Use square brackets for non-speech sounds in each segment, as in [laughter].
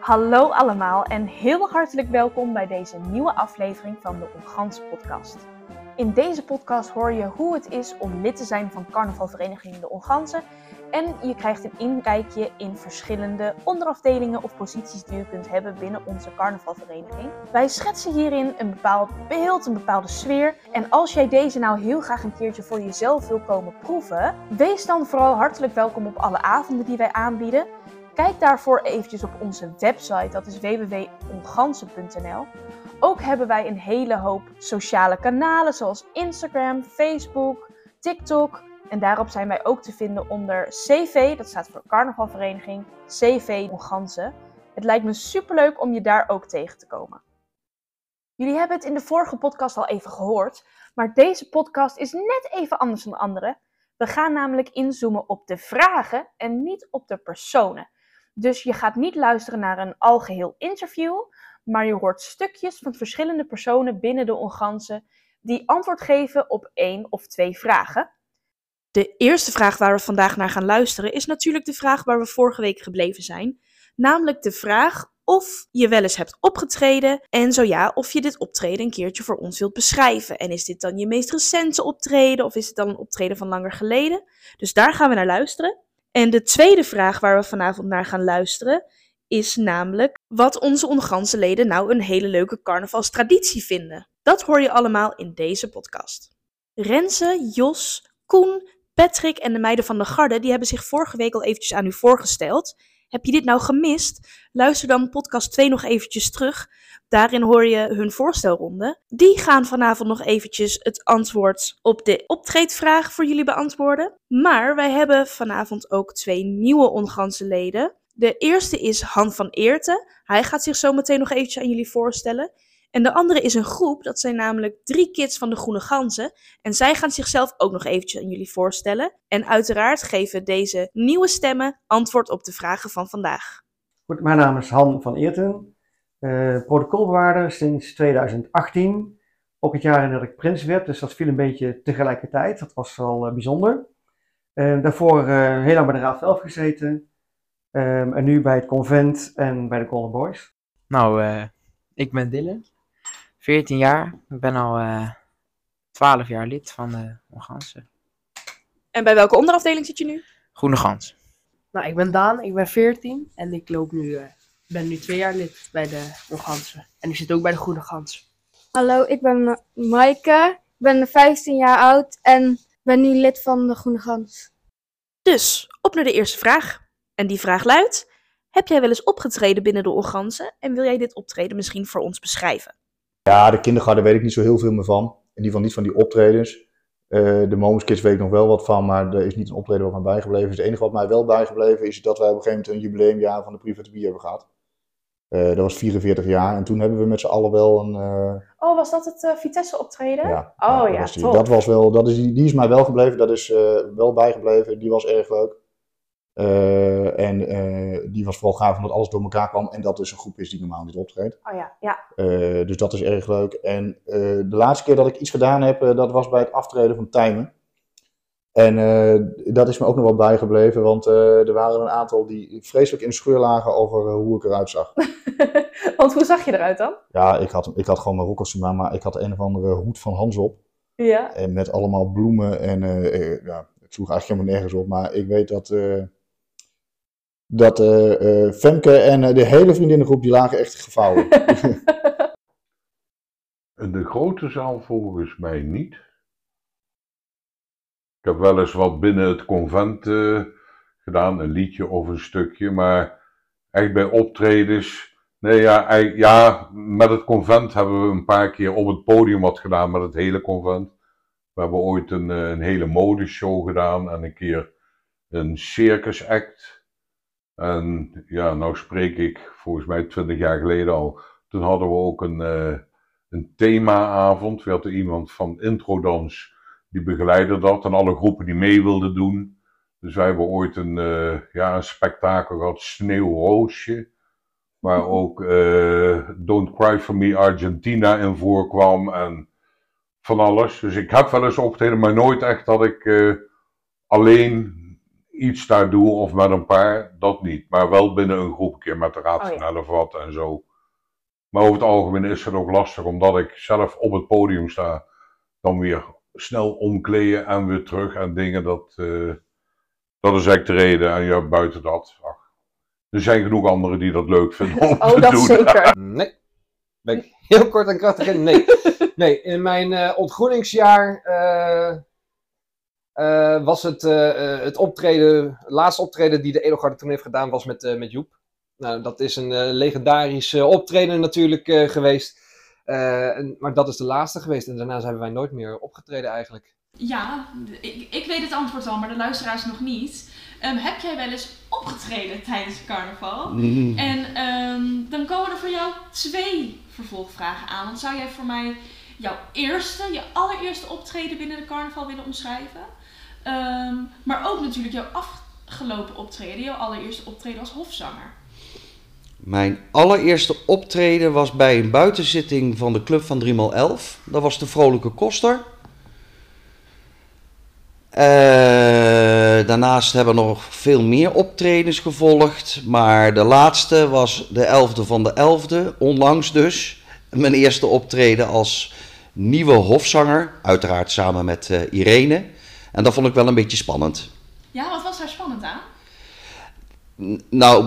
Hallo allemaal en heel hartelijk welkom bij deze nieuwe aflevering van de Onganse podcast. In deze podcast hoor je hoe het is om lid te zijn van carnavalvereniging De Onganse en je krijgt een inkijkje in verschillende onderafdelingen of posities die je kunt hebben binnen onze carnavalvereniging. Wij schetsen hierin een bepaald beeld, een bepaalde sfeer. En als jij deze nou heel graag een keertje voor jezelf wil komen proeven, wees dan vooral hartelijk welkom op alle avonden die wij aanbieden. Kijk daarvoor eventjes op onze website, dat is www.ongansen.nl. Ook hebben wij een hele hoop sociale kanalen zoals Instagram, Facebook, TikTok. En daarop zijn wij ook te vinden onder CV, dat staat voor Carnavalvereniging, CV Ongansen. Het lijkt me superleuk om je daar ook tegen te komen. Jullie hebben het in de vorige podcast al even gehoord, maar deze podcast is net even anders dan de andere. We gaan namelijk inzoomen op de vragen en niet op de personen. Dus je gaat niet luisteren naar een algeheel interview, maar je hoort stukjes van verschillende personen binnen de Ongansen die antwoord geven op één of twee vragen. De eerste vraag waar we vandaag naar gaan luisteren is natuurlijk de vraag waar we vorige week gebleven zijn. Namelijk de vraag of je wel eens hebt opgetreden en zo ja, of je dit optreden een keertje voor ons wilt beschrijven. En is dit dan je meest recente optreden of is het dan een optreden van langer geleden? Dus daar gaan we naar luisteren. En de tweede vraag waar we vanavond naar gaan luisteren is namelijk wat onze onganse leden nou een hele leuke carnavalstraditie vinden. Dat hoor je allemaal in deze podcast. Renze, Jos, Koen, Patrick en de meiden van de garde die hebben zich vorige week al eventjes aan u voorgesteld. Heb je dit nou gemist? Luister dan podcast 2 nog eventjes terug. Daarin hoor je hun voorstelronde. Die gaan vanavond nog eventjes het antwoord op de optreedvraag voor jullie beantwoorden. Maar wij hebben vanavond ook twee nieuwe onganse leden. De eerste is Han van Eerten. Hij gaat zich zo meteen nog eventjes aan jullie voorstellen. En de andere is een groep, dat zijn namelijk drie kids van de Groene Ganzen. En zij gaan zichzelf ook nog eventjes aan jullie voorstellen. En uiteraard geven deze nieuwe stemmen antwoord op de vragen van vandaag. Goed, mijn naam is Han van Eerten, uh, protocolbewaarder sinds 2018. Ook het jaar in dat ik prins werd, dus dat viel een beetje tegelijkertijd. Dat was wel uh, bijzonder. Uh, daarvoor heel lang bij de Raad van Elf gezeten. Ehm, en nu bij het convent en bij de Golden Boys. Nou, ik ben Dylan. 14 jaar. Ik ben al uh, eh, 12 jaar lid van de Ongansen. En bij welke onderafdeling zit je nu? Groene Gans. Nou, ik ben Daan, ik ben 14 en ik loop nu, uh, ben nu twee jaar lid bij de Ongansen. En ik zit ook bij de Groene Gans. Hallo, ik ben Maaike, ik ben 15 jaar oud en ben nu lid van de Groene Gans. Dus, op naar de eerste vraag. En die vraag luidt, heb jij wel eens opgetreden binnen de Ongansen en wil jij dit optreden misschien voor ons beschrijven? Ja, de kindergarten weet ik niet zo heel veel meer van. In ieder geval niet van die optredens. Uh, de Moments Kids weet ik nog wel wat van, maar er is niet een optreden wat mij bijgebleven is. Het enige wat mij wel bijgebleven is dat wij op een gegeven moment een jubileumjaar van de Private Bee hebben gehad. Uh, dat was 44 jaar en toen hebben we met z'n allen wel een... Uh... Oh, was dat het Vitesse optreden? Ja. Oh ja, ja, Dat was wel, dat is, die is mij wel gebleven, dat is wel bijgebleven, die was erg leuk. Uh, en uh, die was vooral gaaf omdat alles door elkaar kwam en dat dus een groep is die normaal niet optreedt. Oh ja, ja. Uh, dus dat is erg leuk. En de laatste keer dat ik iets gedaan heb, dat was bij het aftreden van Tijmen. En dat is me ook nog wel bijgebleven, want er waren een aantal die vreselijk in de scheur lagen over hoe ik eruit zag. [laughs] want hoe zag je eruit dan? Ja, ik had, ik had gewoon mijn aan, maar ik had een of andere hoed van Hans op. Ja. En met allemaal bloemen en ja, het sloeg eigenlijk helemaal nergens op, maar ik weet dat dat uh, Femke en uh, de hele vriendinnengroep die lagen echt gevouwen. [laughs] de grote zaal volgens mij niet. Ik heb wel eens wat binnen het convent gedaan, een liedje of een stukje, maar echt bij optredens. Nee, ja, ja, met het convent hebben we een paar keer op het podium wat gedaan met het hele convent. We hebben ooit een, een hele modeshow gedaan en een keer een circus act. En ja, nou spreek ik volgens mij twintig jaar geleden al. Toen hadden we ook een, uh, een themaavond. We hadden iemand van Introdans die begeleidde dat. En alle groepen die mee wilden doen. Dus wij hebben ooit een, uh, ja, een spektakel gehad, Sneeuwroosje. Waar ook uh, Don't Cry For Me Argentina in voorkwam. En van alles. Dus ik heb wel eens opgetreden, maar nooit echt dat ik alleen iets daar doe of met een paar, dat niet. Maar wel binnen een groep, een keer met de raad Oh, van ja. elf wat en zo. Maar over het algemeen is het ook lastig, omdat ik zelf op het podium sta. Dan weer snel omkleden en weer terug en dingen. Dat, eh, dat is eigenlijk de reden. En ja, buiten dat. Ach, er zijn genoeg anderen die dat leuk vinden om [laughs] Oh, te dat doen. zeker. [laughs] Nee. Ben ik heel kort en krachtig in? Nee. Nee, in mijn eh, ontgroeningsjaar eh, eh, was het, eh, eh, het optreden, het laatste optreden die de Edelgarde toen heeft gedaan, was met, eh, met Joep. Nou, dat is een eh, legendarisch eh, optreden natuurlijk eh, geweest. Eh, en- maar dat is de laatste geweest en daarna zijn wij nooit meer opgetreden eigenlijk. Ja, ik, ik weet het antwoord al, maar de luisteraars nog niet. Ehm, heb jij wel eens opgetreden tijdens het carnaval? En ehm, dan komen er voor jou twee vervolgvragen aan. Want zou jij voor mij jouw eerste, je allereerste optreden binnen de carnaval willen omschrijven? Ehm, maar ook natuurlijk jouw afgelopen optreden, jouw allereerste optreden als hofzanger. Mijn allereerste optreden was bij een buitenzitting van de club van 3x11. Dat was de Vrolijke Koster. Eh, daarnaast hebben nog veel meer optredens gevolgd. Maar de laatste was de 11e van de 11e, onlangs dus. Mijn eerste optreden als nieuwe hofzanger. Uiteraard samen met eh, Irene. En dat vond ik wel een beetje spannend. Ja, wat was daar spannend aan? N- Nou,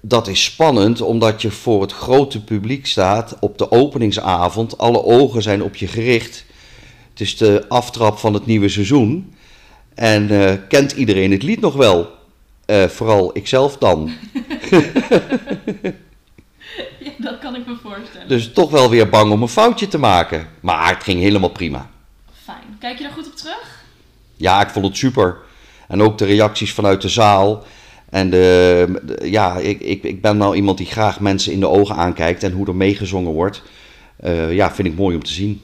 dat is spannend omdat je voor het grote publiek staat op de openingsavond. Alle ogen zijn op je gericht. Het is de aftrap van het nieuwe seizoen. En eh, kent iedereen het lied nog wel? Eh, vooral ikzelf dan. [laughs] [laughs] Ja, dat kan ik me voorstellen. Dus toch wel weer bang om een foutje te maken. Maar het ging helemaal prima. Kijk je daar goed op terug? Ja, ik vond het super. En ook de reacties vanuit de zaal. En de, de- ja, ik, ik, ik ben nou iemand die graag mensen in de ogen aankijkt en hoe er meegezongen wordt. Eh, ja, vind ik mooi om te zien.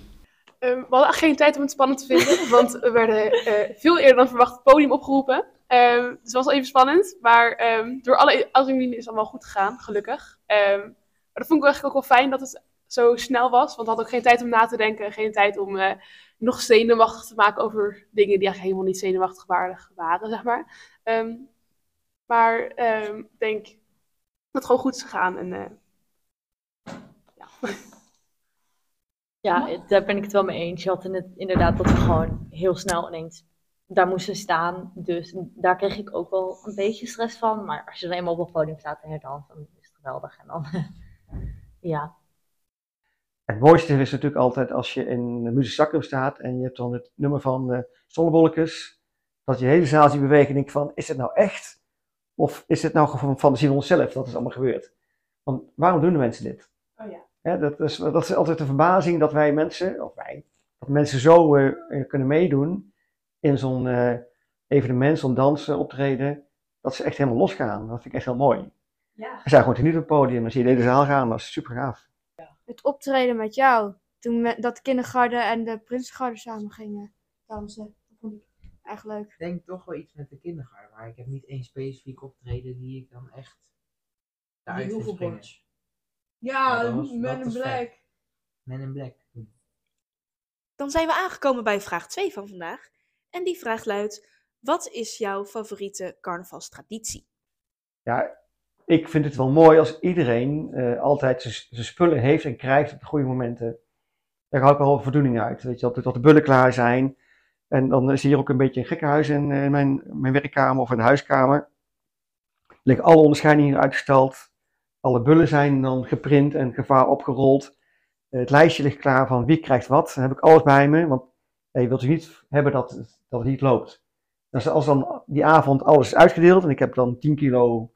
Ehm, we hadden echt geen tijd om het spannend te vinden, [laughs] want we werden eh, veel eerder dan verwacht het podium opgeroepen. Ehm, dus het was wel even spannend, maar ehm, door alle adrenaline is het allemaal goed gegaan, gelukkig. Ehm, maar dat vond ik eigenlijk ook wel fijn dat het zo snel was, want hadden ook geen tijd om na te denken, geen tijd om eh, nog zenuwachtig te maken over dingen die eigenlijk helemaal niet zenuwachtig waardig waren, zeg maar. Ehm, maar ehm, ik denk dat het gewoon goed is gegaan en eh, ja. Ja, daar ben ik het wel mee eens. Je had inderdaad dat we gewoon heel snel ineens daar moesten staan. Dus daar kreeg ik ook wel een beetje stress van. Maar als je dan eenmaal op het podium staat en dan is het geweldig. En dan, [laughs] ja. Het mooiste is natuurlijk altijd als je in de Muzieksakkum staat en je hebt dan het nummer van uh, Zonnebolletjes. Dat je hele zaal ziet bewegen en denkt van, is het nou echt? Of is het nou gewoon fantasie van onszelf dat het allemaal gebeurt? Want waarom doen de mensen dit? Oh ja. Dat, is, dat is altijd de verbazing dat wij mensen, of wij, dat mensen zo uh, kunnen meedoen in zo'n uh, evenement, zo'n dansen, optreden, dat ze echt helemaal losgaan. Dat vind ik echt heel mooi. Ja. Ze zijn gewoon niet op het podium, dan zie je de hele zaal gaan, dat is super gaaf. Het optreden met jou, toen dat kindergarde en de prinsengarde samen gingen dansen, dat vond ik echt leuk. Ik denk toch wel iets met de kindergarde, maar ik heb niet één specifiek optreden die ik dan echt Die hoeveelbord. Ja, Ja, was- Men in Black. vet. Men in Black. Dan zijn we aangekomen bij vraag 2 van vandaag. En die vraag luidt: Wat is jouw favoriete carnavalstraditie? Ja, ik vind het wel mooi als iedereen uh, altijd zijn spullen heeft en krijgt op de goede momenten. Daar hou ik wel voldoening uit. Weet je, dat, de bullen klaar zijn. En dan is hier ook een beetje een gekkenhuis in, in mijn, mijn werkkamer of in de huiskamer. Er liggen alle onderscheidingen uitgestald. Alle bullen zijn dan geprint en gevaar opgerold. Uh, het lijstje ligt klaar van wie krijgt wat. Dan heb ik alles bij me, want ja, je wilt niet hebben dat, dat het niet loopt. Dus als dan die avond alles is uitgedeeld en ik heb dan 10 kilo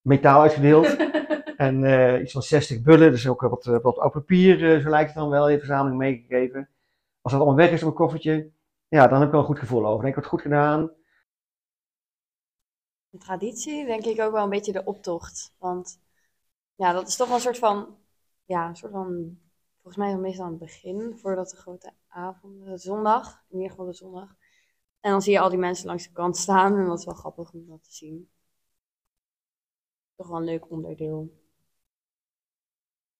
metaal uitgedeeld. [laughs] en uh, iets van 60 bullen, dus ook wat, wat oud papier, uh, zo lijkt het dan wel, in de verzameling meegegeven. Als dat allemaal weg is in mijn koffertje, ja, dan heb ik wel een goed gevoel over. Dan denk ik, wat goed gedaan. De traditie, denk ik ook wel een beetje de optocht. Want ja, dat is toch wel een soort van, ja, een soort van, volgens mij meestal aan het begin, voordat de grote avond, de zondag, in ieder geval de zondag. En dan zie je al die mensen langs de kant staan en dat is wel grappig om dat te zien toch wel een leuk onderdeel.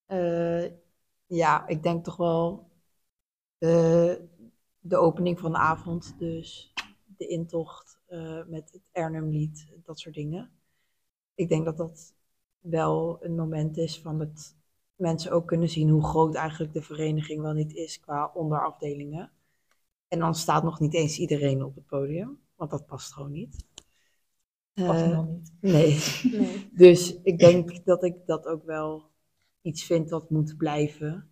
Uh, ja, ik denk toch wel de, de opening van de avond. Dus de intocht eh, met het Ernum-lied, dat soort dingen. Ik denk dat dat wel een moment is van het mensen ook kunnen zien hoe groot eigenlijk de vereniging wel niet is qua onderafdelingen. En dan staat nog niet eens iedereen op het podium, want dat past gewoon niet. Past nog niet. Nee. Nee. [laughs] Dus ik denk dat ik dat ook wel iets vind dat moet blijven.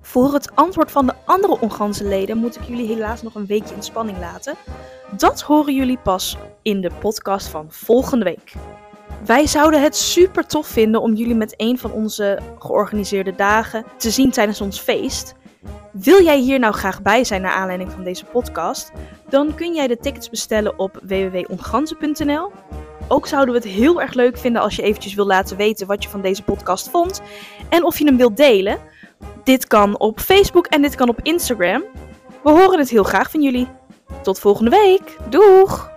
Voor het antwoord van de andere onganse leden moet ik jullie helaas nog een weekje in spanning laten. Dat horen jullie pas in de podcast van volgende week. Wij zouden het super tof vinden om jullie met een van onze georganiseerde dagen te zien tijdens ons feest. Wil jij hier nou graag bij zijn naar aanleiding van deze podcast? Dan kun jij de tickets bestellen op www.onganzen.nl. Ook zouden we het heel erg leuk vinden als je eventjes wil laten weten wat je van deze podcast vond en of je hem wilt delen. Dit kan op Facebook en dit kan op Instagram. We horen het heel graag van jullie. Tot volgende week. Doeg!